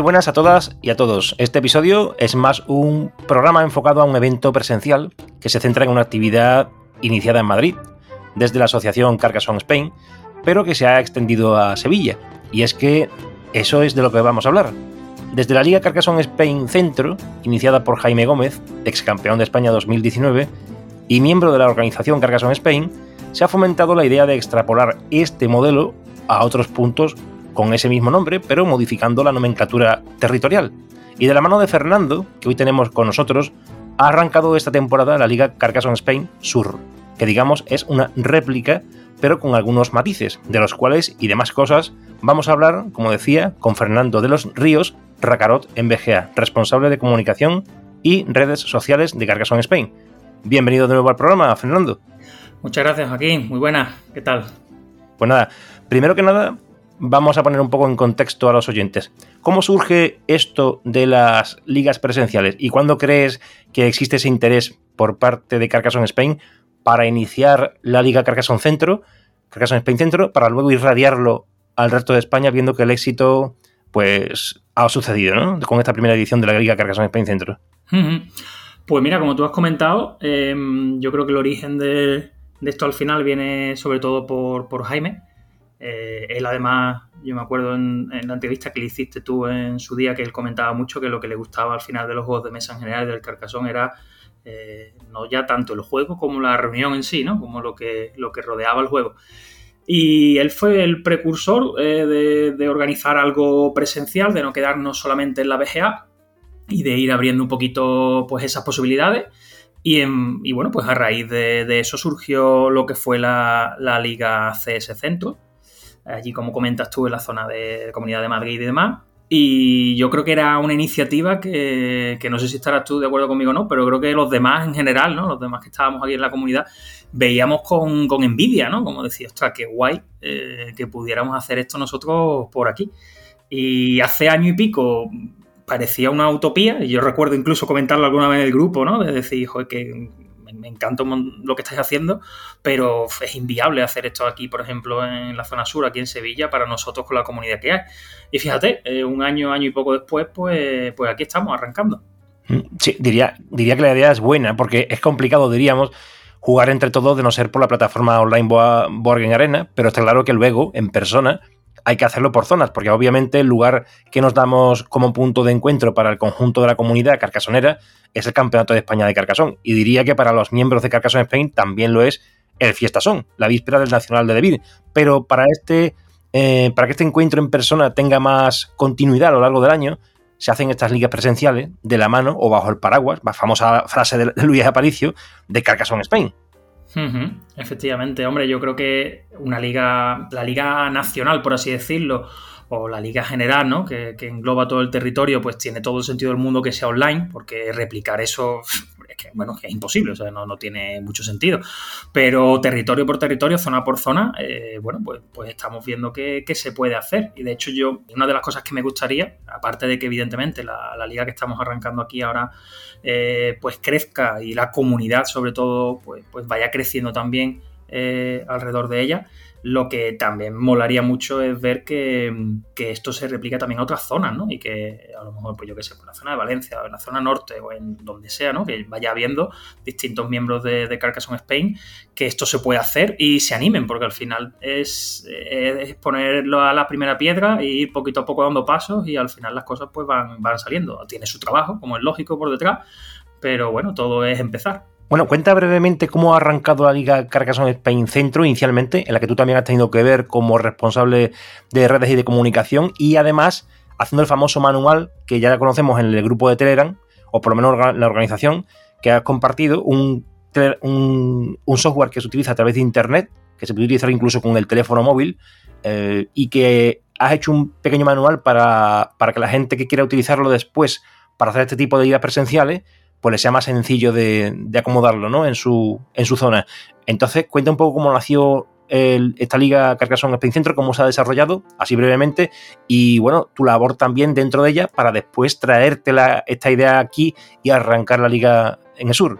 Buenas a todas y a todos. Este episodio es más un programa enfocado a un evento presencial que se centra en una actividad iniciada en Madrid, desde la asociación Carcassonne Spain, pero que se ha extendido a Sevilla. Y es que eso es de lo que vamos a hablar. Desde la Liga Carcassonne Spain Centro, iniciada por Jaime Gómez, ex campeón de España 2019 y miembro de la organización Carcassonne Spain, se ha fomentado la idea de extrapolar este modelo a otros puntos con ese mismo nombre, pero modificando la nomenclatura territorial. Y de la mano de Fernando, que hoy tenemos con nosotros, ha arrancado esta temporada la Liga Carcassonne Spain Sur, que digamos es una réplica, pero con algunos matices, de los cuales y demás cosas vamos a hablar, como decía, con Fernando de los Ríos Racarot en BGA, responsable de comunicación y redes sociales de Carcassonne Spain. Bienvenido de nuevo al programa, Fernando. Muchas gracias, Joaquín. Muy buena. ¿Qué tal? Pues nada, primero que nada, vamos a poner un poco en contexto a los oyentes. ¿Cómo surge esto de las ligas presenciales y cuándo crees que existe ese interés por parte de Carcassonne Spain para iniciar la Liga Carcassonne Centro, Carcassonne Spain Centro, para luego irradiarlo al resto de España viendo que el éxito pues ha sucedido, ¿no? Con esta primera edición de la Liga Carcassonne Spain Centro. Pues mira, como tú has comentado, em, yo creo que el origen de, esto al final viene sobre todo por, por Jaime, eh, él además, yo me acuerdo en, la entrevista que le hiciste tú en su día que él comentaba mucho que lo que le gustaba al final de los juegos de mesa en general del Carcassonne era eh, no ya tanto el juego como la reunión en sí, ¿no? Como lo que, lo que rodeaba el juego. Y él fue el precursor eh, de, organizar algo presencial, de no quedarnos solamente en la BGA y de ir abriendo un poquito pues esas posibilidades. Y, bueno, pues a raíz de, eso surgió lo que fue la, la Liga CS Centro, allí como comentas tú en la zona de Comunidad de Madrid y demás. Y yo creo que era una iniciativa que, no sé si estarás tú de acuerdo conmigo o no, pero creo que los demás en general, ¿no? Los demás que estábamos aquí en la comunidad, veíamos con, envidia, ¿no? Como decía, ostras, qué guay eh, que pudiéramos hacer esto nosotros por aquí. Y hace año y pico parecía una utopía, y yo recuerdo incluso comentarlo alguna vez en el grupo, ¿no? De decir, joder, que me encanta lo que estáis haciendo, pero es inviable hacer esto aquí, por ejemplo, en la zona sur, aquí en Sevilla, para nosotros con la comunidad que hay. Y fíjate, eh, un año, año y poco después, pues, pues aquí estamos arrancando. Mm, sí, diría, diría que la idea es buena, porque es complicado, diríamos, jugar entre todos de no ser por la plataforma online Board Arena, pero está claro que luego, en persona, hay que hacerlo por zonas, porque obviamente el lugar que nos damos como punto de encuentro para el conjunto de la comunidad carcasonera es el Campeonato de España de Carcasón. Y diría que para los miembros de Carcasón Spain también lo es el Fiestasón, la víspera del Nacional de Debir. Pero para este, eh, para que este encuentro en persona tenga más continuidad a lo largo del año, se hacen estas ligas presenciales de la mano o bajo el paraguas, la famosa frase de Luis Aparicio, de Carcasón Spain. Efectivamente, hombre, yo creo que una liga, la liga nacional, por así decirlo, o la liga general, ¿no? Que, que, engloba todo el territorio, pues tiene todo el sentido del mundo que sea online, porque replicar eso que, bueno, que es imposible, o sea, no, tiene mucho sentido. Pero territorio por territorio, zona por zona, eh, bueno, pues, pues estamos viendo que, se puede hacer. Y de hecho yo, una de las cosas que me gustaría, aparte de que evidentemente la, liga que estamos arrancando aquí ahora, eh, pues crezca y la comunidad sobre todo, pues, pues vaya creciendo también eh, alrededor de ella, lo que también molaría mucho es ver que, esto se replica también a otras zonas, ¿no? Y que a lo mejor, pues yo qué sé, por la zona de Valencia o en la zona norte o en donde sea, ¿no? Que vaya habiendo distintos miembros de, de Carcassonne Spain que esto se puede hacer y se animen, porque al final es, ponerlo a la primera piedra y ir poquito a poco dando pasos y al final las cosas pues van, van saliendo. Tiene su trabajo, como es lógico, por detrás, pero bueno, todo es empezar. Bueno, cuenta brevemente cómo ha arrancado la Liga Carcassonne Spain Centro inicialmente, en la que tú también has tenido que ver como responsable de redes y de comunicación y además haciendo el famoso manual que ya conocemos en el grupo de Telegram, o por lo menos la organización, que has compartido un, un, software que se utiliza a través de Internet, que se puede utilizar incluso con el teléfono móvil, eh, y que has hecho un pequeño manual para, para que la gente que quiera utilizarlo después para hacer este tipo de guías presenciales, pues le sea más sencillo de, acomodarlo ¿no? en, su, en su zona. Entonces, cuenta un poco cómo nació esta liga Carcassonne Spain Centro, cómo se ha desarrollado, así brevemente, y bueno, tu labor también dentro de ella para después traerte esta idea aquí y arrancar la liga en el sur.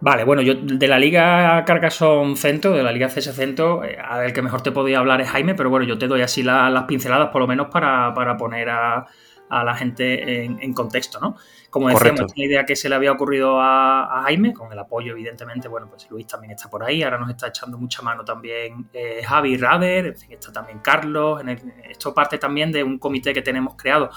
Vale, bueno, yo de la Liga Carcassonne Centro, de la Liga CS Centro, eh, el que mejor te podía hablar es Jaime, pero bueno, yo te doy así las pinceladas por lo menos para, para poner a, a la gente en, contexto, ¿no? Como decíamos, esta idea que se le había ocurrido a, Jaime, con el apoyo, evidentemente, bueno, pues Luis también está por ahí, ahora nos está echando mucha mano también eh, Javi Rader, en fin, está también Carlos, esto parte también de un comité que tenemos creado,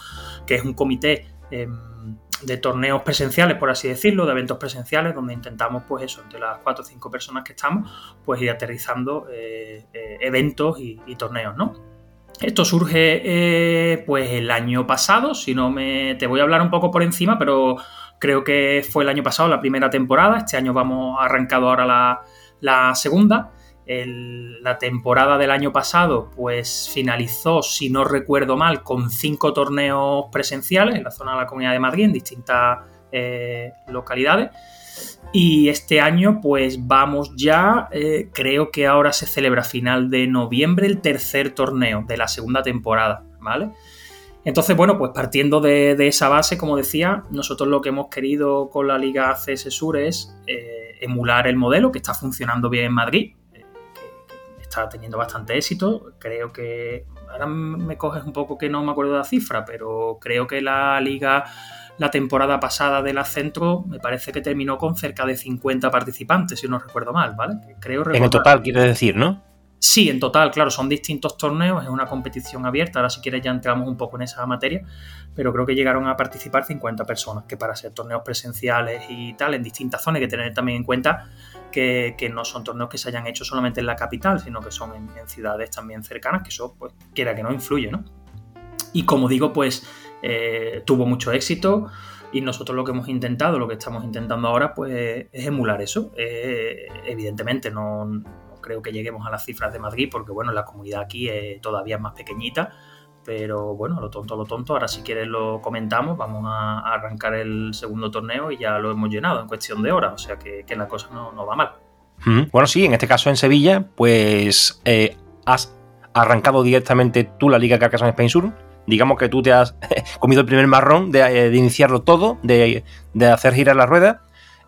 que es un comité em, de torneos presenciales, por así decirlo, de eventos presenciales, donde intentamos, pues eso, entre las cuatro o cinco personas que estamos, pues ir aterrizando eh, eh, eventos y, y torneos, ¿no? Esto surge eh, pues el año pasado, si no me... Te voy a hablar un poco por encima, pero creo que fue el año pasado la primera temporada, este año vamos arrancado ahora la, segunda. la temporada del año pasado pues finalizó, si no recuerdo mal, con cinco torneos presenciales en la zona de la Comunidad de Madrid, en distintas eh, localidades. Y este año, pues vamos ya, eh, creo que ahora se celebra a final de noviembre el tercer torneo de la segunda temporada, ¿vale? Entonces, bueno, pues partiendo de, esa base, como decía, nosotros lo que hemos querido con la Liga CS Sur es eh, emular el modelo que está funcionando bien en Madrid, eh, que, está teniendo bastante éxito. Creo que, ahora me coges un poco que no me acuerdo de la cifra, pero creo que la Liga la temporada pasada de la Centro me parece que terminó con cerca de 50 participantes, si no recuerdo mal, ¿vale? Creo en total, quiere decir, ¿no? Sí, en total, claro, son distintos torneos, es una competición abierta, ahora si quieres ya entramos un poco en esa materia, pero creo que llegaron a participar 50 personas, que para ser torneos presenciales y tal, en distintas zonas, hay que tener también en cuenta que, no son torneos que se hayan hecho solamente en la capital, sino que son en, en ciudades también cercanas, que eso, pues, quiera que no influye, ¿no? Y como digo, pues eh, tuvo mucho éxito y nosotros lo que hemos intentado, lo que estamos intentando ahora, pues es emular eso. Eh, evidentemente no, creo que lleguemos a las cifras de Madrid porque bueno, la comunidad aquí es todavía más pequeñita, pero bueno, lo tonto, lo tonto, ahora si quieres lo comentamos, vamos a, arrancar el segundo torneo y ya lo hemos llenado en cuestión de horas, o sea que, la cosa no, va mal. Bueno, sí, en este caso en Sevilla, pues eh, has arrancado directamente tú la Liga Carcassonne Spain Sur, digamos que tú te has comido el primer marrón de, eh, iniciarlo todo, de, hacer girar la rueda.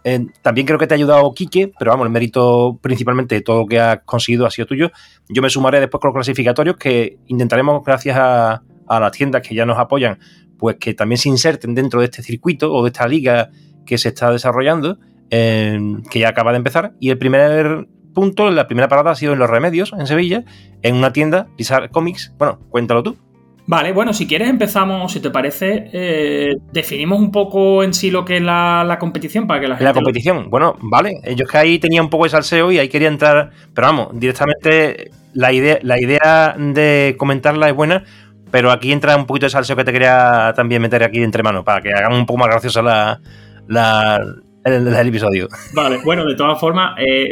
Eh, también creo que te ha ayudado Quique, pero vamos, el mérito principalmente de todo lo que has conseguido ha sido tuyo. Yo me sumaré después con los clasificatorios que intentaremos, gracias a, las tiendas que ya nos apoyan, pues que también se inserten dentro de este circuito o de esta liga que se está desarrollando, eh, que ya acaba de empezar. Y el primer punto, la primera parada ha sido en Los Remedios, en Sevilla, en una tienda, Pizarra Comics. Bueno, cuéntalo tú. Vale, bueno, si quieres empezamos, si te parece, eh, definimos un poco en sí lo que es la, competición para que la gente... La competición, bueno, vale, yo es que ahí tenía un poco de salseo y ahí quería entrar, pero vamos, directamente la idea, la idea de comentarla es buena, pero aquí entra un poquito de salseo que te quería también meter aquí entre manos, para que hagamos un poco más graciosa la, la, el, episodio. Vale, bueno, de todas formas, eh,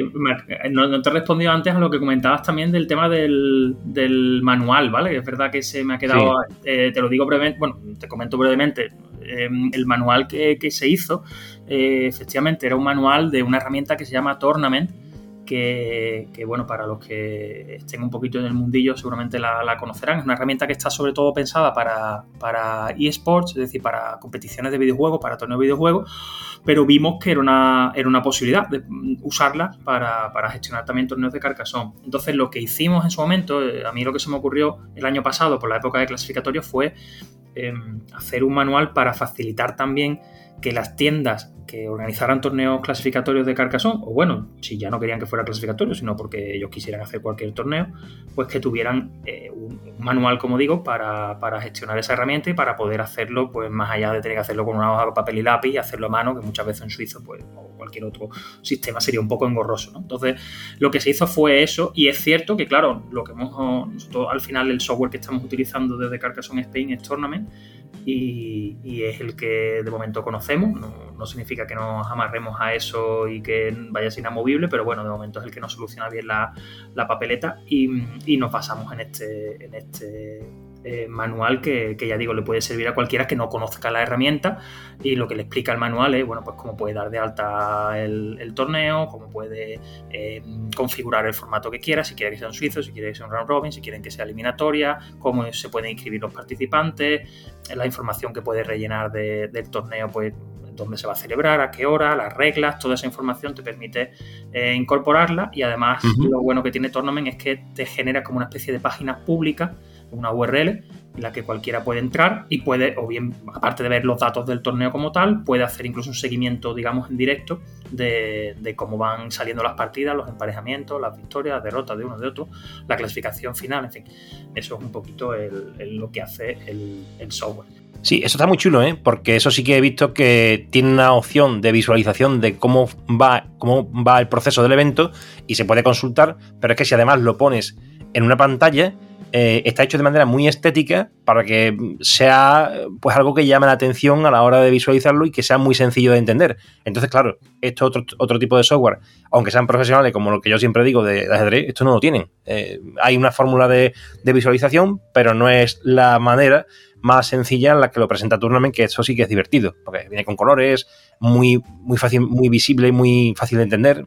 no, te he respondido antes a lo que comentabas también del tema del, manual, ¿vale? Es verdad que se me ha quedado, eh, te lo digo brevemente, bueno, te comento brevemente, em, el manual que, se hizo, eh, efectivamente, era un manual de una herramienta que se llama Tournament, que, bueno, para los que estén un poquito en el mundillo seguramente la, conocerán. Es una herramienta que está sobre todo pensada para, para eSports, es decir, para competiciones de videojuegos, para torneos de videojuegos, pero vimos que era una, era una posibilidad de usarla para, gestionar también torneos de Carcassonne. Entonces lo que hicimos en su momento, eh, a mí lo que se me ocurrió el año pasado por la época de clasificatorio fue em, hacer un manual para facilitar también que las tiendas que organizaran torneos clasificatorios de Carcassonne, o bueno, si ya no querían que fuera clasificatorio, sino porque ellos quisieran hacer cualquier torneo, pues que tuvieran eh, un, manual, como digo, para, gestionar esa herramienta y para poder hacerlo, pues más allá de tener que hacerlo con una hoja de papel y lápiz y hacerlo a mano, que muchas veces en suizo, pues, o cualquier otro sistema sería un poco engorroso. Entonces, lo que se hizo fue eso, y es cierto que, claro, lo que hemos, nosotros al final el software que estamos utilizando desde Carcassonne Spain es Tournament, y, es el que de momento conocemos. No, significa que nos amarremos a eso y que vaya ser inamovible, pero bueno, de momento es el que nos soluciona bien la, papeleta y, nos basamos en este, en este eh, manual que, ya digo le puede servir a cualquiera que no conozca la herramienta. Y lo que le explica el manual es bueno pues cómo puede dar de alta el, torneo, cómo puede eh, configurar el formato que quiera, si quiere que sea un suizo, si quiere que sea un round robin, si quieren que sea eliminatoria, cómo se pueden inscribir los participantes, la información que puede rellenar del torneo pues dónde se va a celebrar, a qué hora, las reglas, toda esa información te permite eh, incorporarla. Y además lo bueno que tiene Tournament es que te genera como una especie de página pública una URL en la que cualquiera puede entrar y puede, o bien, aparte de ver los datos del torneo como tal, puede hacer incluso un seguimiento, digamos, en directo de, cómo van saliendo las partidas, los emparejamientos, las victorias, las derrotas de uno de otro, la clasificación final, en fin. Eso es un poquito lo que hace el, el software. Sí, eso está muy chulo, ¿eh? porque eso sí que he visto que tiene una opción de visualización de cómo va, cómo va el proceso del evento y se puede consultar, pero es que si además lo pones en una pantalla, eh, está hecho de manera muy estética para que sea pues algo que llame la atención a la hora de visualizarlo y que sea muy sencillo de entender. Entonces, claro, esto otro, otro tipo de software, aunque sean profesionales, como lo que yo siempre digo de, ajedrez, esto no lo tienen. Eh, hay una fórmula de, visualización, pero no es la manera más sencilla en la que lo presenta Tournament, que eso sí que es divertido, porque viene con colores, muy, muy fácil, muy visible muy fácil de entender.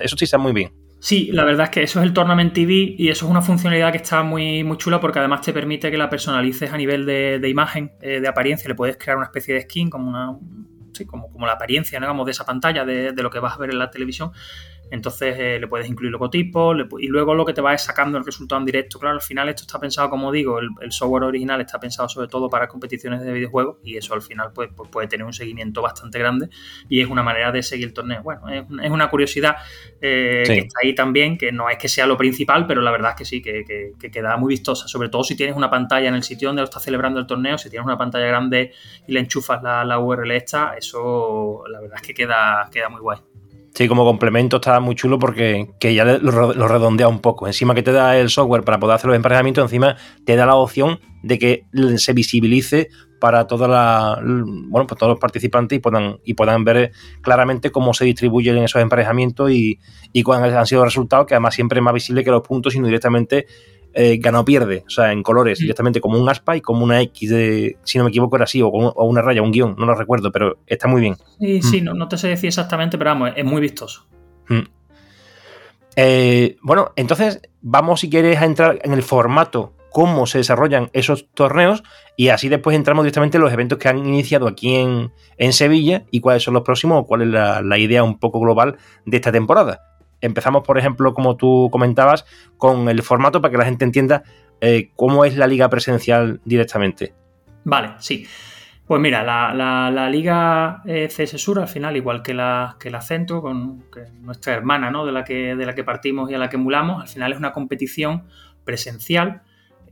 Eso sí está muy bien. Sí, la verdad es que eso es el Tournament TV y eso es una funcionalidad que está muy, muy chula porque además te permite que la personalices a nivel de, imagen, eh, de apariencia. Le puedes crear una especie de skin como una, sí, como, como la apariencia, digamos, de esa pantalla, de, de, lo que vas a ver en la televisión. Entonces eh, le puedes incluir logotipos y luego lo que te va es sacando el resultado en directo. Claro, al final esto está pensado, como digo, el, software original está pensado sobre todo para competiciones de videojuegos y eso al final pues, pues, puede tener un seguimiento bastante grande y es una manera de seguir el torneo. Bueno, es, una curiosidad eh, que está ahí también, que no es que sea lo principal, pero la verdad es que sí, que, queda muy vistosa, sobre todo si tienes una pantalla en el sitio donde lo estás celebrando el torneo, si tienes una pantalla grande y le enchufas la, la URL esta, eso la verdad es que queda, queda muy guay. Sí, como complemento está muy chulo porque que ya lo, redondea un poco. Encima que te da el software para poder hacer los emparejamientos, encima te da la opción de que se visibilice para bueno, pues todos los participantes y puedan, y puedan ver claramente cómo se distribuyen esos emparejamientos y, y cuáles han sido los resultados, que además siempre es más visible que los puntos, sino directamente eh, gana o pierde, o sea, en colores, mm. directamente como un aspa y como una X de, si no me equivoco, era así, o, una raya, un guion, no lo recuerdo, pero está muy bien. Sí, sí, mm. no, te sé decir exactamente, pero vamos, es muy vistoso. Mm. Eh, bueno, entonces vamos, si quieres, a entrar en el formato, cómo se desarrollan esos torneos, y así después entramos directamente en los eventos que han iniciado aquí en, Sevilla y cuáles son los próximos o cuál es la idea un poco global de esta temporada empezamos, por ejemplo, como tú comentabas, con el formato para que la gente entienda eh, cómo es la liga presencial directamente. Vale, sí. Pues mira, la, liga eh, CS Sur, al final, igual que la, que la Centro, con nuestra hermana, ¿no? De la, que, de la que partimos y a la que emulamos, al final es una competición presencial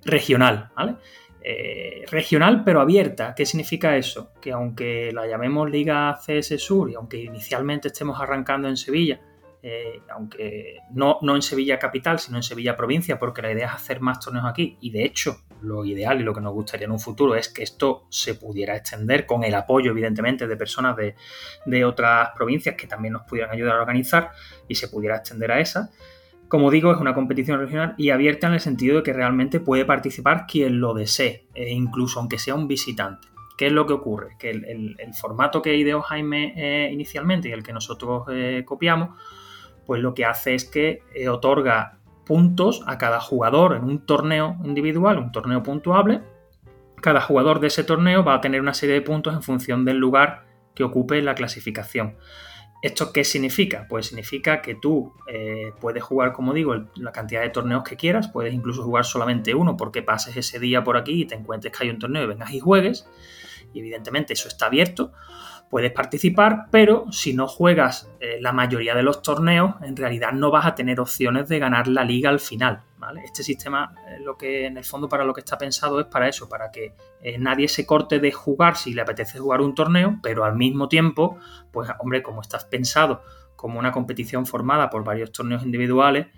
regional, ¿vale? Eh, regional pero abierta. ¿Qué significa eso? Que aunque la llamemos Liga CS Sur y aunque inicialmente estemos arrancando en Sevilla, eh, aunque no, no en Sevilla capital, sino en Sevilla provincia, porque la idea es hacer más torneos aquí. Y de hecho, lo ideal y lo que nos gustaría en un futuro es que esto se pudiera extender con el apoyo, evidentemente, de personas de, otras provincias que también nos pudieran ayudar a organizar y se pudiera extender a esa. Como digo, es una competición regional y abierta en el sentido de que realmente puede participar quien lo desee, e incluso aunque sea un visitante. ¿Qué es lo que ocurre? Que el, formato que ideó Jaime eh, inicialmente y el que nosotros eh, copiamos, pues lo que hace es que eh, otorga puntos a cada jugador en un torneo individual, un torneo puntuable. Cada jugador de ese torneo va a tener una serie de puntos en función del lugar que ocupe la clasificación. ¿Esto qué significa? Pues significa que tú eh, puedes jugar, como digo, la cantidad de torneos que quieras, puedes incluso jugar solamente uno porque pases ese día por aquí y te encuentres que hay un torneo y vengas y juegues, y evidentemente eso está abierto, puedes participar, pero si no juegas eh, la mayoría de los torneos, en realidad no vas a tener opciones de ganar la liga al final. Este sistema, eh, lo que en el fondo para lo que está pensado es para eso, para que eh, nadie se corte de jugar si le apetece jugar un torneo, pero al mismo tiempo, pues hombre, como estás pensado como una competición formada por varios torneos individuales,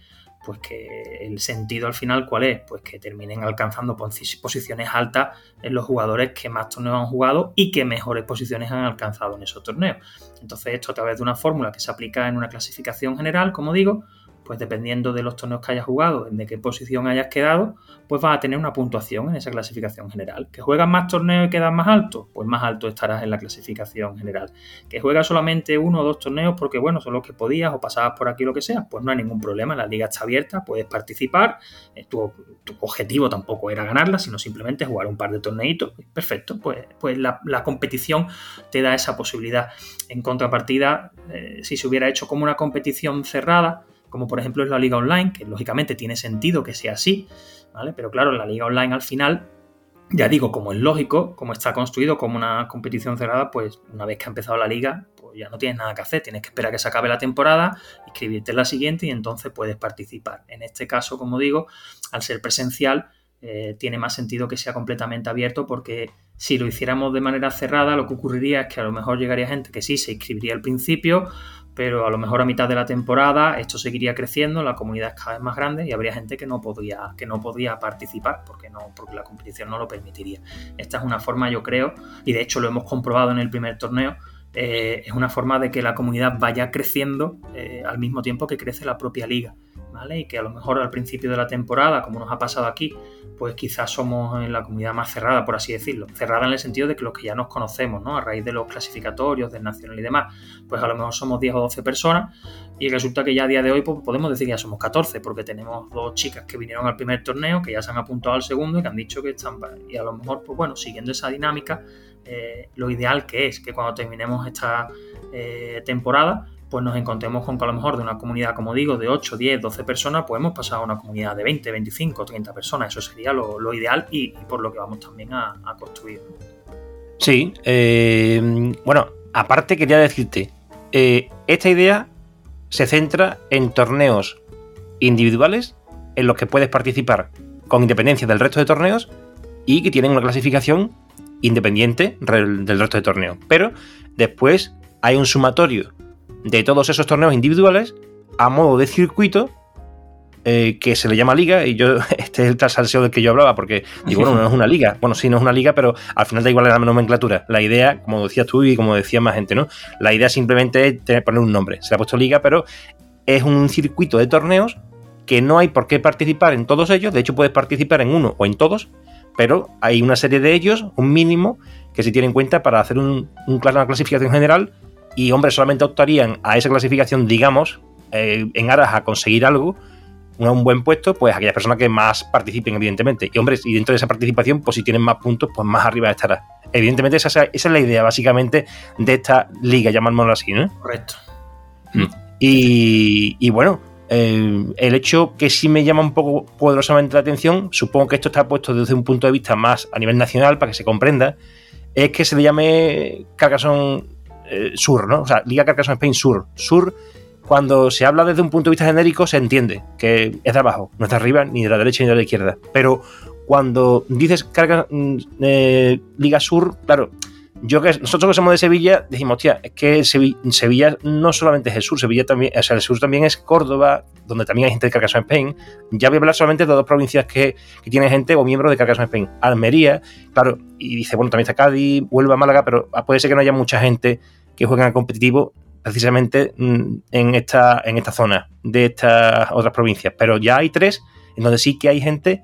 pues que el sentido al final, ¿cuál es? Pues que terminen alcanzando posiciones altas en los jugadores que más torneos han jugado y que mejores posiciones han alcanzado en esos torneos. Entonces, esto a través de una fórmula que se aplica en una clasificación general, como digo, pues dependiendo de los torneos que hayas jugado, de qué posición hayas quedado, pues vas a tener una puntuación en esa clasificación general. ¿Que juegas más torneos y quedas más alto? Pues más alto estarás en la clasificación general. ¿Que juegas solamente uno o dos torneos porque, bueno, son los que podías o pasabas por aquí lo que sea? Pues no hay ningún problema, la liga está abierta, puedes participar, eh, tu, objetivo tampoco era ganarla, sino simplemente jugar un par de torneitos. Perfecto, pues, pues la, competición te da esa posibilidad. En contrapartida, eh, si se hubiera hecho como una competición cerrada, como por ejemplo es la liga online, que lógicamente tiene sentido que sea así, ¿vale? Pero claro, la liga online al final, ya digo, como es lógico, como está construido como una competición cerrada, pues una vez que ha empezado la liga, pues ya no tienes nada que hacer, tienes que esperar a que se acabe la temporada, inscribirte en la siguiente y entonces puedes participar. En este caso, como digo, al ser presencial, eh, tiene más sentido que sea completamente abierto porque si lo hiciéramos de manera cerrada, lo que ocurriría es que a lo mejor llegaría gente que sí se inscribiría al principio, pero a lo mejor a mitad de la temporada esto seguiría creciendo, la comunidad es cada vez más grande y habría gente que no podía, que no podía participar porque, no, porque la competición no lo permitiría. Esta es una forma, yo creo, y de hecho lo hemos comprobado en el primer torneo, eh, es una forma de que la comunidad vaya creciendo eh, al mismo tiempo que crece la propia liga. ¿vale? Y que a lo mejor al principio de la temporada, como nos ha pasado aquí, pues quizás somos en la comunidad más cerrada, por así decirlo. Cerrada en el sentido de que los que ya nos conocemos, ¿no? A raíz de los clasificatorios, del nacional y demás, pues a lo mejor somos 10 o 12 personas y resulta que ya a día de hoy pues, podemos decir que ya somos 14 porque tenemos dos chicas que vinieron al primer torneo, que ya se han apuntado al segundo y que han dicho que están... Y a lo mejor, pues bueno, siguiendo esa dinámica, eh, lo ideal que es que cuando terminemos esta eh, temporada, pues nos encontremos con que a lo mejor de una comunidad, como digo, de 8, 10, 12 personas, podemos pasar a una comunidad de 20, 25, 30 personas. Eso sería lo, ideal y, por lo que vamos también a, construir. Sí, eh, bueno, aparte quería decirte, esta idea se centra en torneos individuales en los que puedes participar con independencia del resto de torneos y que tienen una clasificación independiente del resto de torneos. Pero después hay un sumatorio de todos esos torneos individuales a modo de circuito eh, que se le llama liga, y yo, este es el trasalseo del que yo hablaba, porque digo, bueno, no es una liga. Bueno, sí, no es una liga, pero al final da igual la nomenclatura. La idea, como decías tú y como decía más gente, ¿no? La idea simplemente es tener, poner un nombre. Se le ha puesto liga, pero es un circuito de torneos que no hay por qué participar en todos ellos. De hecho, puedes participar en uno o en todos, pero hay una serie de ellos, un mínimo, que se tiene en cuenta para hacer un, una clasificación general y hombres solamente optarían a esa clasificación, digamos, eh, en aras a conseguir algo, un buen puesto, pues aquellas personas que más participen, evidentemente. Y hombres, y dentro de esa participación, pues si tienen más puntos, pues más arriba estará. Evidentemente, esa, es la idea, básicamente, de esta liga, llamámoslo así, ¿no? Correcto. Mm. Y, bueno, eh, el hecho que sí me llama un poco poderosamente la atención, supongo que esto está puesto desde un punto de vista más a nivel nacional, para que se comprenda, es que se le llame Carcassonne eh, sur, ¿no? O sea, Liga Carcassonne Spain Sur. Sur, cuando se habla desde un punto de vista genérico, se entiende que es de abajo, no es de arriba, ni de la derecha ni de la izquierda. Pero cuando dices carga, eh, Liga Sur, claro, yo que nosotros que somos de Sevilla, decimos, hostia, es que Sevilla, no solamente es el sur, Sevilla también, o sea, el sur también es Córdoba, donde también hay gente de Carcassonne Spain. Ya voy a hablar solamente de dos provincias que, que tienen gente o miembros de Carcassonne Spain. Almería, claro, y dice, bueno, también está Cádiz, Huelva, Málaga, pero puede ser que no haya mucha gente que juegan al competitivo precisamente mm, en esta, en esta zona de estas otras provincias. Pero ya hay tres en donde sí que hay gente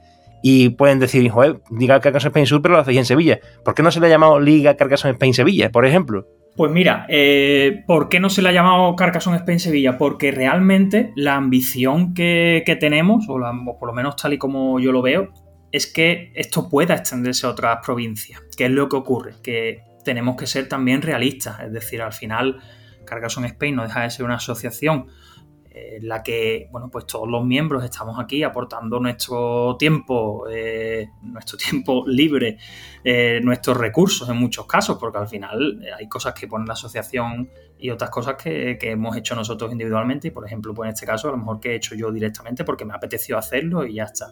y pueden decir, joder, Liga Carcassonne Spain Sur, pero lo hacéis en Sevilla. ¿Por qué no se le ha llamado Liga Carcassonne Spain Sevilla, por ejemplo? Pues mira, eh, ¿por qué no se le ha llamado Carcassonne Spain Sevilla? Porque realmente la ambición que, tenemos, o, o, por lo menos tal y como yo lo veo, es que esto pueda extenderse a otras provincias. ¿Qué es lo que ocurre? Que tenemos que ser también realistas. Es decir, al final, Carcassonne Spain no deja de ser una asociación en la que, bueno, pues todos los miembros estamos aquí aportando nuestro tiempo, eh, nuestro tiempo libre, eh, nuestros recursos en muchos casos, porque al final eh, hay cosas que pone la asociación y otras cosas que, hemos hecho nosotros individualmente y, por ejemplo, pues en este caso a lo mejor que he hecho yo directamente porque me apeteció hacerlo y ya está.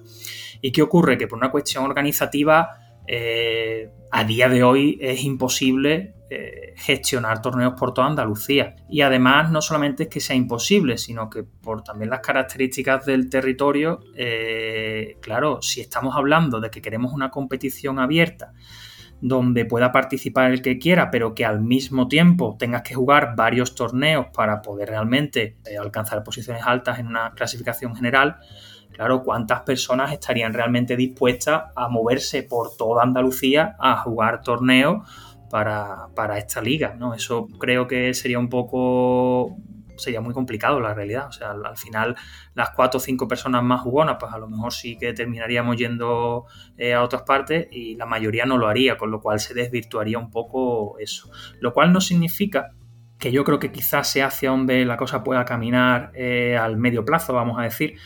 ¿Y qué ocurre? Que por una cuestión organizativa a día de hoy es imposible eh, gestionar torneos por toda Andalucía. Y además no solamente es que sea imposible, sino que por también las características del territorio, eh, claro, si estamos hablando de que queremos una competición abierta, donde pueda participar el que quiera, pero que al mismo tiempo tengas que jugar varios torneos para poder realmente eh, alcanzar posiciones altas en una clasificación general, claro, ¿cuántas personas estarían realmente dispuestas a moverse por toda Andalucía a jugar torneos para, esta liga, ¿no? Eso creo que sería un poco sería muy complicado la realidad. O sea, al, final las cuatro o cinco personas más jugonas, pues a lo mejor sí que terminaríamos yendo eh, a otras partes y la mayoría no lo haría, con lo cual se desvirtuaría un poco eso. Lo cual no significa que yo creo que quizás sea hacia donde la cosa pueda caminar eh, al medio plazo, vamos a decir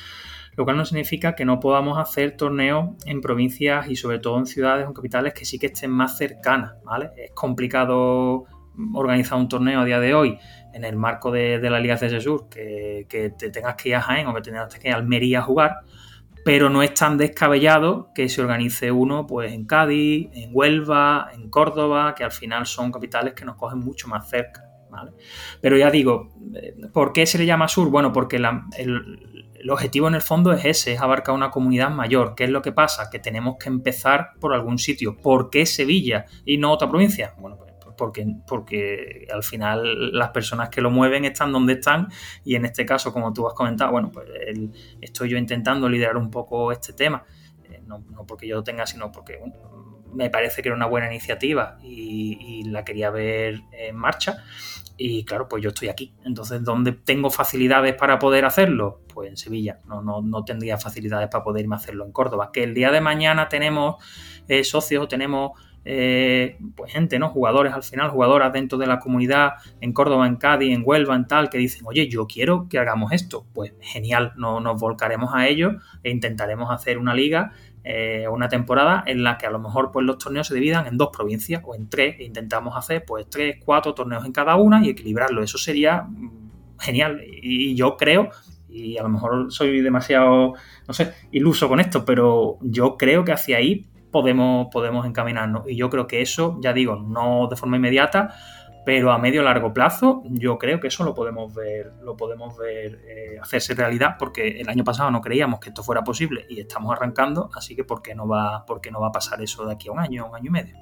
lo cual no significa que no podamos hacer torneos en provincias y sobre todo en ciudades o capitales que sí que estén más cercanas, ¿vale? Es complicado organizar un torneo a día de hoy en el marco de, la Liga de Sur, que, te tengas que ir a Jaén o que tengas que ir a Almería a jugar, pero no es tan descabellado que se organice uno pues en Cádiz, en Huelva, en Córdoba, que al final son capitales que nos cogen mucho más cerca. ¿vale? Pero ya digo, eh, ¿por qué se le llama sur? Bueno, porque la, el objetivo en el fondo es ese, es abarcar una comunidad mayor. ¿Qué es lo que pasa? Que tenemos que empezar por algún sitio. ¿Por qué Sevilla y no otra provincia? Bueno, pues, pues porque, porque al final las personas que lo mueven están donde están y en este caso, como tú has comentado, bueno, pues estoy yo intentando liderar un poco este tema. Eh, no, porque yo lo tenga, sino porque me parece que era una buena iniciativa y la quería ver en marcha. Y claro, pues yo estoy aquí. Entonces, ¿dónde tengo facilidades para poder hacerlo? Pues en Sevilla. No, no, tendría facilidades para poder irme a hacerlo en Córdoba. Que el día de mañana tenemos eh, socios, tenemos eh, pues gente, ¿no? Jugadores al final, jugadoras dentro de la comunidad, en Córdoba, en Cádiz, en Huelva, en tal, que dicen, oye, yo quiero que hagamos esto. Pues genial, no, nos volcaremos a ello e intentaremos hacer una liga eh, una temporada en la que a lo mejor pues, los torneos se dividan en dos provincias o en tres e intentamos hacer pues tres, cuatro torneos en cada una y equilibrarlo. Eso sería mm, genial y yo creo y a lo mejor soy demasiado, no sé, iluso con esto, pero yo creo que hacia ahí podemos, podemos encaminarnos. Y yo creo que eso, ya digo, no de forma inmediata, pero a medio largo plazo yo creo que eso lo podemos ver, lo podemos ver eh, hacerse realidad porque el año pasado no creíamos que esto fuera posible y estamos arrancando, así que ¿por qué no va, por qué no va a pasar eso de aquí a un año, un año y medio?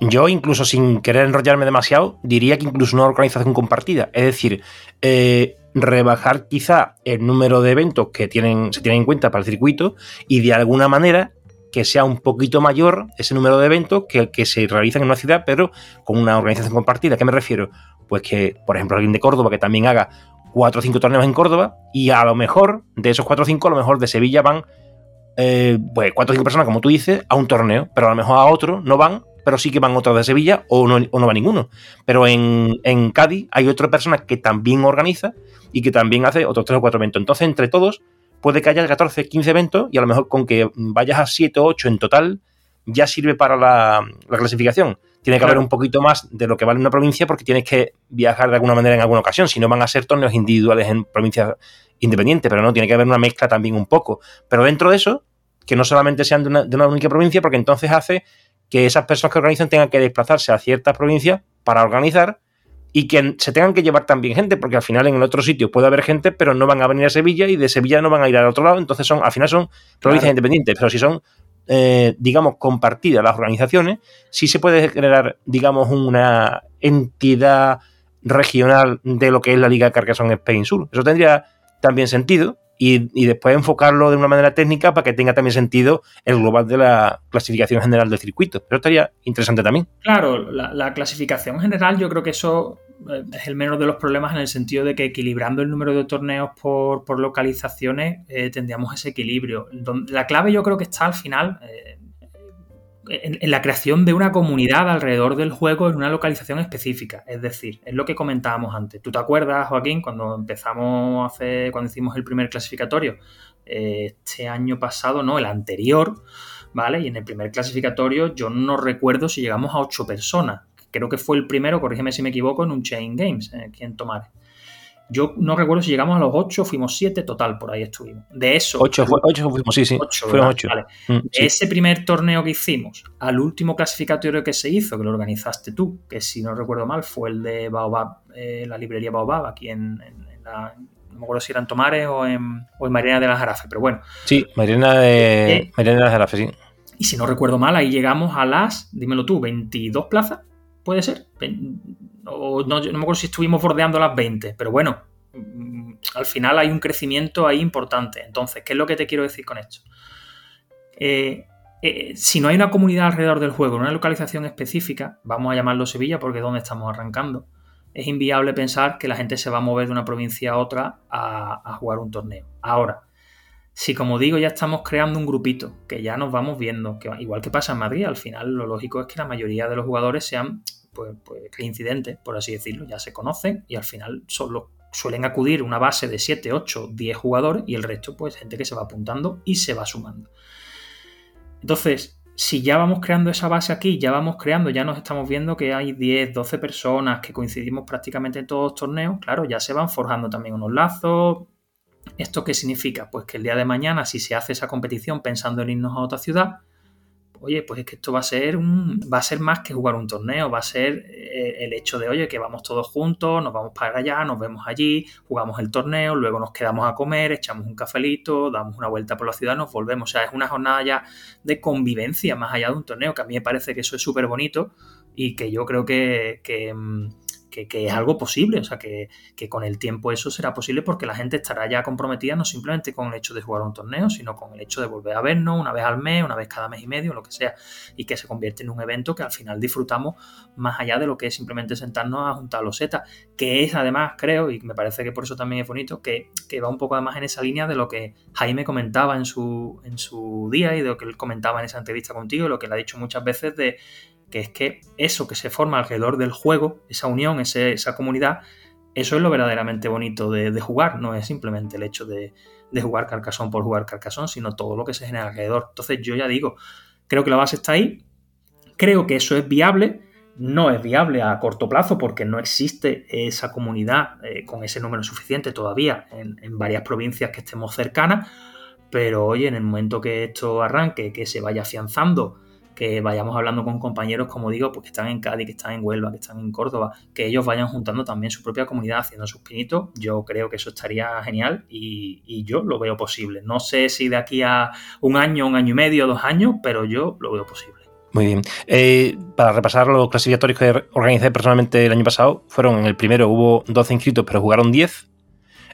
Yo, incluso sin querer enrollarme demasiado, diría que incluso una organización compartida. Es decir, eh, rebajar quizá el número de eventos que tienen, se tienen en cuenta para el circuito y de alguna manera que sea un poquito mayor ese número de eventos que que se realizan en una ciudad, pero con una organización compartida. ¿A qué me refiero? Pues que, por ejemplo, alguien de Córdoba que también haga cuatro o cinco torneos en Córdoba y a lo mejor de esos cuatro o cinco, a lo mejor de Sevilla van eh, pues cuatro o cinco personas, como tú dices, a un torneo, pero a lo mejor a otro no van, pero sí que van otros de Sevilla o no, o no va ninguno. Pero en, en Cádiz hay otra persona que también organiza y que también hace otros tres o cuatro eventos. Entonces, entre todos, puede que haya 14, 15 eventos y a lo mejor con que vayas a 7 o 8 en total ya sirve para la, clasificación. Tiene que haber un poquito más de lo que vale una provincia porque tienes que viajar de alguna manera en alguna ocasión. Si no, van a ser torneos individuales en provincias independientes, pero no, tiene que haber una mezcla también un poco. Pero dentro de eso, que no solamente sean de una, de una única provincia, porque entonces hace que esas personas que organizan tengan que desplazarse a ciertas provincias para organizar y que se tengan que llevar también gente, porque al final en el otro sitio puede haber gente, pero no van a venir a Sevilla y de Sevilla no van a ir al otro lado, entonces son, al final son provincias independientes, pero si son, eh, digamos, compartidas las organizaciones, sí se puede generar, digamos, una entidad regional de lo que es la Liga Carcassonne Spain Sur. Eso tendría también sentido, y, después enfocarlo de una manera técnica para que tenga también sentido el global de la clasificación general del circuito. Eso estaría interesante también. Claro, la, clasificación general yo creo que eso eh, es el menor de los problemas en el sentido de que equilibrando el número de torneos por, localizaciones eh, tendríamos ese equilibrio. La clave yo creo que está al final, eh, en, la creación de una comunidad alrededor del juego en una localización específica. Es decir, es lo que comentábamos antes. ¿Tú te acuerdas, Joaquín, cuando empezamos a hacer, cuando hicimos el primer clasificatorio? Eh, este año pasado, no, el anterior, ¿vale? Y en el primer clasificatorio yo no recuerdo si llegamos a ocho personas. Creo que fue el primero, corrígeme si me equivoco, en un Chain Games, eh, aquí en Tomar. Yo no recuerdo si llegamos a los 8, fuimos 7, total, por ahí estuvimos. De eso. 8, fuimos, sí, sí. fueron 8. Mm, ese primer torneo que hicimos, al último clasificatorio que se hizo, que lo organizaste tú, que si no recuerdo mal fue el de Baobab, eh, la librería Baobab, aquí en, la, no me acuerdo si era en Tomares o en, o en Mariana de las Jarafes, pero bueno. Sí, Mariana de, eh, Mariana de las Jarafes, sí. Y si no recuerdo mal, ahí llegamos a las, dímelo tú, 22 plazas, ¿puede ser? No me acuerdo si estuvimos bordeando las 20, pero bueno, mm, al final hay un crecimiento ahí importante. Entonces, ¿qué es lo que te quiero decir con esto? Eh, eh, si no hay una comunidad alrededor del juego, una localización específica, vamos a llamarlo Sevilla porque es donde estamos arrancando, es inviable pensar que la gente se va a mover de una provincia a otra a, a jugar un torneo. Ahora, si como digo ya estamos creando un grupito, que ya nos vamos viendo, que igual que pasa en Madrid, al final lo lógico es que la mayoría de los jugadores sean pues, pues reincidentes, por así decirlo, ya se conocen y al final solo suelen acudir una base de 7, 8, 10 jugadores y el resto pues gente que se va apuntando y se va sumando. Entonces, si ya vamos creando esa base aquí, ya vamos creando, ya nos estamos viendo que hay 10, 12 personas que coincidimos prácticamente en todos los torneos, claro, ya se van forjando también unos lazos. ¿Esto qué significa? Pues que el día de mañana, si se hace esa competición pensando en irnos a otra ciudad, oye, pues es que esto va a ser un, va a ser más que jugar un torneo, va a ser eh, el hecho de, oye, que vamos todos juntos, nos vamos para allá, nos vemos allí, jugamos el torneo, luego nos quedamos a comer, echamos un cafelito, damos una vuelta por la ciudad, nos volvemos. O sea, es una jornada ya de convivencia más allá de un torneo, que a mí me parece que eso es súper bonito y que yo creo que, que que, es algo posible, o sea, que, con el tiempo eso será posible porque la gente estará ya comprometida no simplemente con el hecho de jugar un torneo, sino con el hecho de volver a vernos una vez al mes, una vez cada mes y medio, lo que sea, y que se convierte en un evento que al final disfrutamos más allá de lo que es simplemente sentarnos a juntar los setas, que es además, creo, y me parece que por eso también es bonito, que, va un poco además en esa línea de lo que Jaime comentaba en su, en su día y de lo que él comentaba en esa entrevista contigo, lo que le ha dicho muchas veces de que es que eso que se forma alrededor del juego, esa unión, esa comunidad, eso es lo verdaderamente bonito de, jugar, no es simplemente el hecho de, jugar carcasón por jugar carcasón, sino todo lo que se genera alrededor. Entonces yo ya digo, creo que la base está ahí, creo que eso es viable, no es viable a corto plazo porque no existe esa comunidad eh, con ese número suficiente todavía en, en varias provincias que estemos cercanas, pero oye, en el momento que esto arranque, que se vaya afianzando, que vayamos hablando con compañeros, como digo, pues que están en Cádiz, que están en Huelva, que están en Córdoba, que ellos vayan juntando también su propia comunidad, haciendo sus pinitos. Yo creo que eso estaría genial y, yo lo veo posible. No sé si de aquí a un año, un año y medio, dos años, pero yo lo veo posible. Muy bien. Eh, para repasar los clasificatorios que organicé personalmente el año pasado, fueron en el primero hubo 12 inscritos, pero jugaron 10.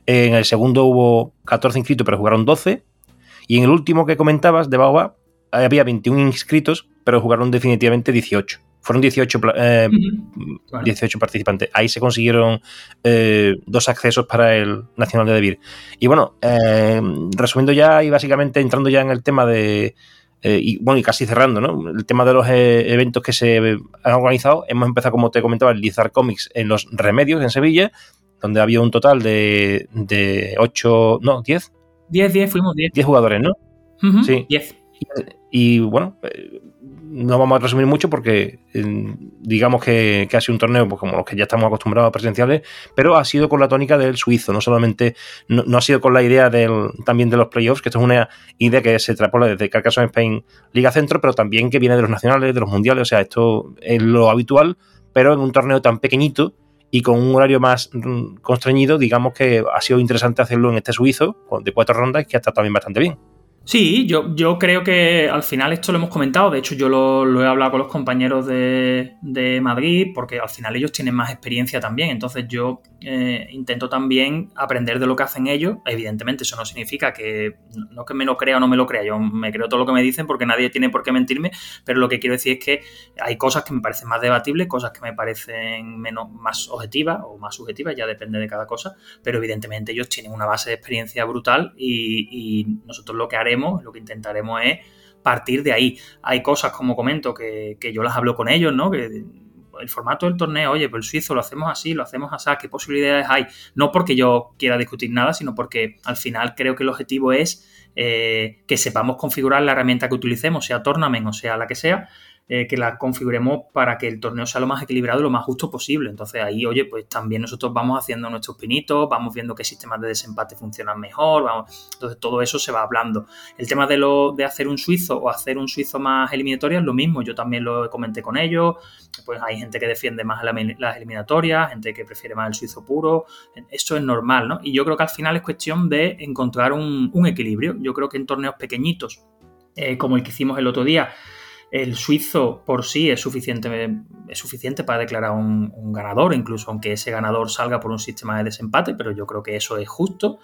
En el segundo hubo 14 inscritos, pero jugaron 12. Y en el último que comentabas, de Baobab, había 21 inscritos, pero jugaron definitivamente 18. Fueron 18, 18 eh, participantes. Ahí se consiguieron eh, dos accesos para el Nacional de Debir. Y bueno, eh, resumiendo ya y básicamente entrando ya en el tema de. y bueno, y casi cerrando, ¿no? El tema de los eventos que se han organizado. Hemos empezado, como te comentaba, el Lizar Comics en los Remedios, en Sevilla, donde había un total de, de 8, no, 10. 10, 10, fuimos 10. 10 jugadores, ¿no? sí. 10. Y, bueno, eh, no vamos a resumir mucho porque eh, digamos que, ha sido un torneo pues, como los que ya estamos acostumbrados a presenciales, pero ha sido con la tónica del suizo, no solamente, no, ha sido con la idea del, también de los playoffs, que esto es una idea que se trapola desde Carcassonne Spain Liga Centro, pero también que viene de los nacionales, de los mundiales, o sea, esto es lo habitual, pero en un torneo tan pequeñito y con un horario más mm, constreñido, digamos que ha sido interesante hacerlo en este suizo, de cuatro rondas, que ha estado también bastante bien. Sí, yo, yo creo que al final esto lo hemos comentado, de hecho yo lo, he hablado con los compañeros de, de, Madrid, porque al final ellos tienen más experiencia también, entonces yo eh, intento también aprender de lo que hacen ellos, evidentemente eso no significa que no que me lo crea o no me lo crea, yo me creo todo lo que me dicen porque nadie tiene por qué mentirme, pero lo que quiero decir es que hay cosas que me parecen más debatibles, cosas que me parecen menos, más objetivas o más subjetivas, ya depende de cada cosa, pero evidentemente ellos tienen una base de experiencia brutal y nosotros lo que haremos lo que intentaremos es partir de ahí. Hay cosas, como comento, que, que yo las hablo con ellos, ¿no? Que el formato del torneo, oye, pues el suizo lo hacemos así, lo hacemos así, ¿qué posibilidades hay? No porque yo quiera discutir nada, sino porque al final creo que el objetivo es eh, que sepamos configurar la herramienta que utilicemos, sea Tournament o sea la que sea, eh, que la configuremos para que el torneo sea lo más equilibrado y lo más justo posible. Entonces ahí, oye, pues también nosotros vamos haciendo nuestros pinitos, vamos viendo qué sistemas de desempate funcionan mejor, entonces todo eso se va hablando. El tema de, lo, de hacer un suizo o hacer un suizo más eliminatorio es lo mismo, yo también lo comenté con ellos, pues hay gente que defiende más las eliminatorias, gente que prefiere más el suizo puro, eso es normal, ¿no? Y yo creo que al final es cuestión de encontrar un, equilibrio. Yo creo que en torneos pequeñitos, eh, como el que hicimos el otro día, el suizo por sí es suficiente, es suficiente para declarar un, ganador, incluso aunque ese ganador salga por un sistema de desempate, pero yo creo que eso es justo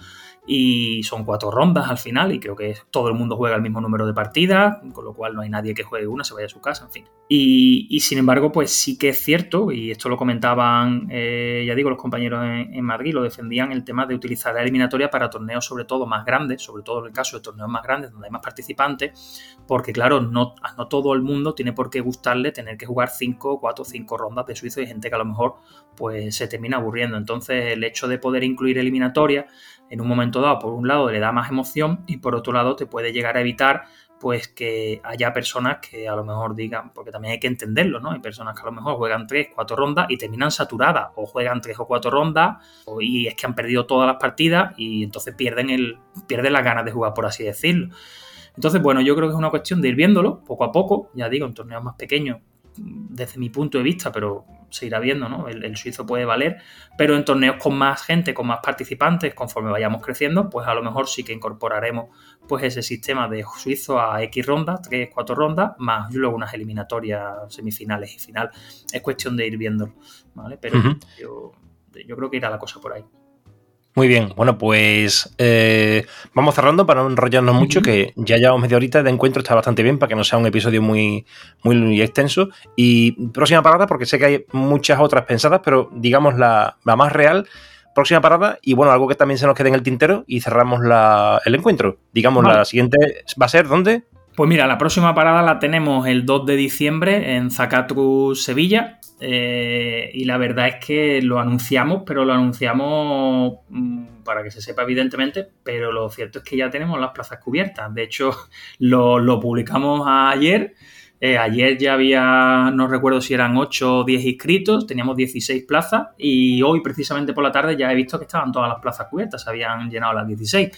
y son cuatro rondas al final y creo que todo el mundo juega el mismo número de partidas, con lo cual no hay nadie que juegue una, se vaya a su casa, en fin. Y, sin embargo, pues sí que es cierto, y esto lo comentaban, eh, ya digo, los compañeros en, Madrid, lo defendían el tema de utilizar la eliminatoria para torneos sobre todo más grandes, sobre todo en el caso de torneos más grandes donde hay más participantes, porque claro, no, no todo el mundo tiene por qué gustarle tener que jugar 5, 4, 5 rondas de suizo y gente que a lo mejor pues se termina aburriendo. Entonces el hecho de poder incluir eliminatoria en un momento dado, por un lado le da más emoción y por otro lado te puede llegar a evitar pues que haya personas que a lo mejor digan, porque también hay que entenderlo, ¿no? Hay personas que a lo mejor juegan 3, 4 rondas y terminan saturadas, o juegan 3 o 4 rondas, y es que han perdido todas las partidas y entonces pierden, el, pierden las ganas de jugar, por así decirlo. Entonces, bueno, yo creo que es una cuestión de ir viéndolo poco a poco, ya digo, en torneos más pequeños, desde mi punto de vista, pero se irá viendo, ¿no? El, suizo puede valer, pero en torneos con más gente, con más participantes, conforme vayamos creciendo, pues a lo mejor sí que incorporaremos pues ese sistema de suizo a X rondas, 3, 4 rondas, más luego unas eliminatorias semifinales y final. Es cuestión de ir viéndolo, ¿vale? Pero yo, yo creo que irá la cosa por ahí. Muy bien, bueno, pues eh, vamos cerrando para no enrollarnos mucho, que ya llevamos media horita de encuentro, está bastante bien para que no sea un episodio muy, muy extenso. Y próxima parada, porque sé que hay muchas otras pensadas, pero digamos la, más real, próxima parada, y bueno, algo que también se nos quede en el tintero y cerramos el encuentro. Digamos, la siguiente va a ser, ¿dónde? Pues mira, la próxima parada la tenemos el 2 de diciembre en Zacatru, Sevilla. Eh, y la verdad es que lo anunciamos, pero lo anunciamos mm, para que se sepa evidentemente, pero lo cierto es que ya tenemos las plazas cubiertas. De hecho, lo, publicamos ayer. Eh, ayer ya había, no recuerdo si eran 8 o 10 inscritos, teníamos 16 plazas y hoy precisamente por la tarde ya he visto que estaban todas las plazas cubiertas, se habían llenado las 16.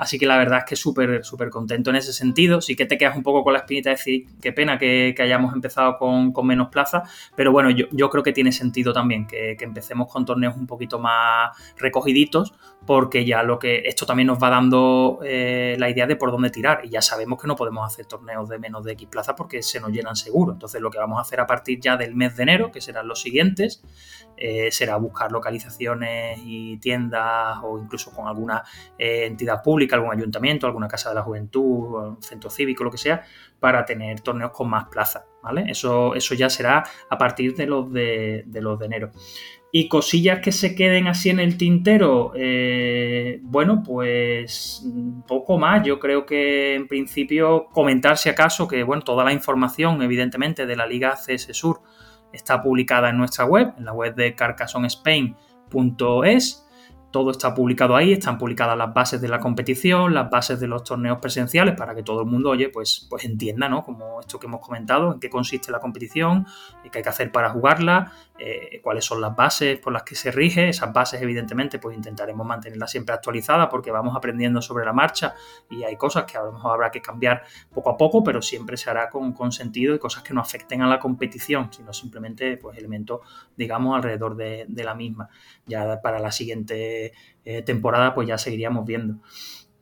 Así que la verdad es que súper, súper contento en ese sentido. Sí que te quedas un poco con la espinita de decir, qué pena que, hayamos empezado con, menos plazas, pero bueno, yo, creo que tiene sentido también que, empecemos con torneos un poquito más recogiditos, porque ya lo que esto también nos va dando eh, la idea de por dónde tirar. Y ya sabemos que no podemos hacer torneos de menos de X plazas porque se nos llenan seguro. Entonces lo que vamos a hacer a partir ya del mes de enero, que serán los siguientes, eh, será buscar localizaciones y tiendas o incluso con alguna eh, entidad pública, algún ayuntamiento, alguna casa de la juventud, centro cívico, lo que sea, para tener torneos con más plazas, ¿vale? Eso, eso ya será a partir de los de, los de enero. Y cosillas que se queden así en el tintero, eh, bueno, pues poco más. Yo creo que en principio comentar si acaso que, bueno, toda la información, evidentemente, de la Liga CS Sur está publicada en nuestra web, en la web de carcassonnespain.es todo está publicado ahí, están publicadas las bases de la competición, las bases de los torneos presenciales para que todo el mundo, oye, pues, pues entienda, ¿no? Como esto que hemos comentado, en qué consiste la competición, qué hay que hacer para jugarla, eh, cuáles son las bases por las que se rige. Esas bases, evidentemente, pues intentaremos mantenerlas siempre actualizadas porque vamos aprendiendo sobre la marcha y hay cosas que a lo mejor habrá que cambiar poco a poco, pero siempre se hará con, con sentido y cosas que no afecten a la competición, sino simplemente, pues, elementos, digamos, alrededor de, de la misma. Ya para la siguiente eh, temporada, pues ya seguiríamos viendo.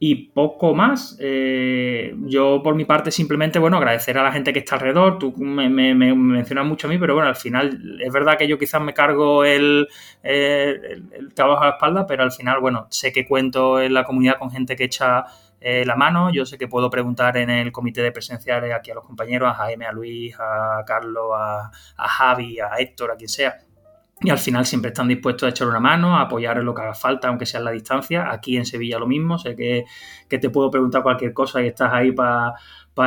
Y poco más. Eh, yo, por mi parte, simplemente, bueno, agradecer a la gente que está alrededor. Tú me, mencionas mucho a mí, pero bueno, al final es verdad que yo quizás me cargo el, el, trabajo a la espalda, pero al final, bueno, sé que cuento en la comunidad con gente que echa eh, la mano. Yo sé que puedo preguntar en el comité de presenciales aquí a los compañeros, a Jaime, a Luis, a Carlos, a Javi, a Héctor, a quien sea y al final siempre están dispuestos a echar una mano, a apoyar en lo que haga falta, aunque sea en la distancia. Aquí en Sevilla lo mismo, sé que, te puedo preguntar cualquier cosa y estás ahí para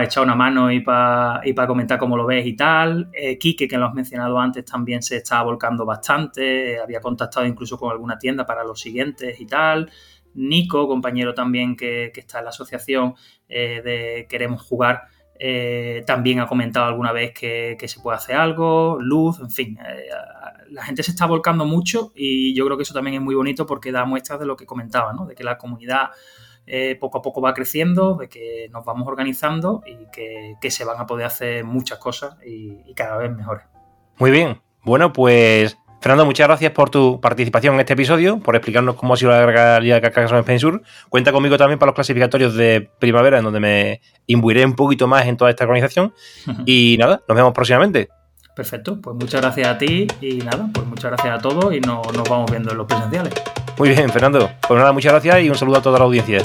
echar una mano y para y comentar cómo lo ves y tal. Eh, Quique, que lo has mencionado antes, también se está volcando bastante, había contactado incluso con alguna tienda para los siguientes y tal. Nico, compañero también que, está en la asociación eh, de Queremos Jugar, eh, también ha comentado alguna vez que, se puede hacer algo, luz, en fin. Eh, la gente se está volcando mucho y yo creo que eso también es muy bonito porque da muestras de lo que comentaba, ¿no? De que la comunidad eh, poco a poco va creciendo, de que nos vamos organizando y que, se van a poder hacer muchas cosas y, y cada vez mejores. Muy bien. Bueno, pues Fernando, muchas gracias por tu participación en este episodio, por explicarnos cómo ha sido la Liga de Carcassonne Spain Sur. Cuenta conmigo también para los clasificatorios de primavera, en donde me imbuiré un poquito más en toda esta organización. Y nada, nos vemos próximamente. Perfecto, pues muchas gracias a ti y nada, pues muchas gracias a todos y nos vamos viendo en los presenciales. Muy bien, Fernando. Pues nada, muchas gracias y un saludo a toda la audiencia.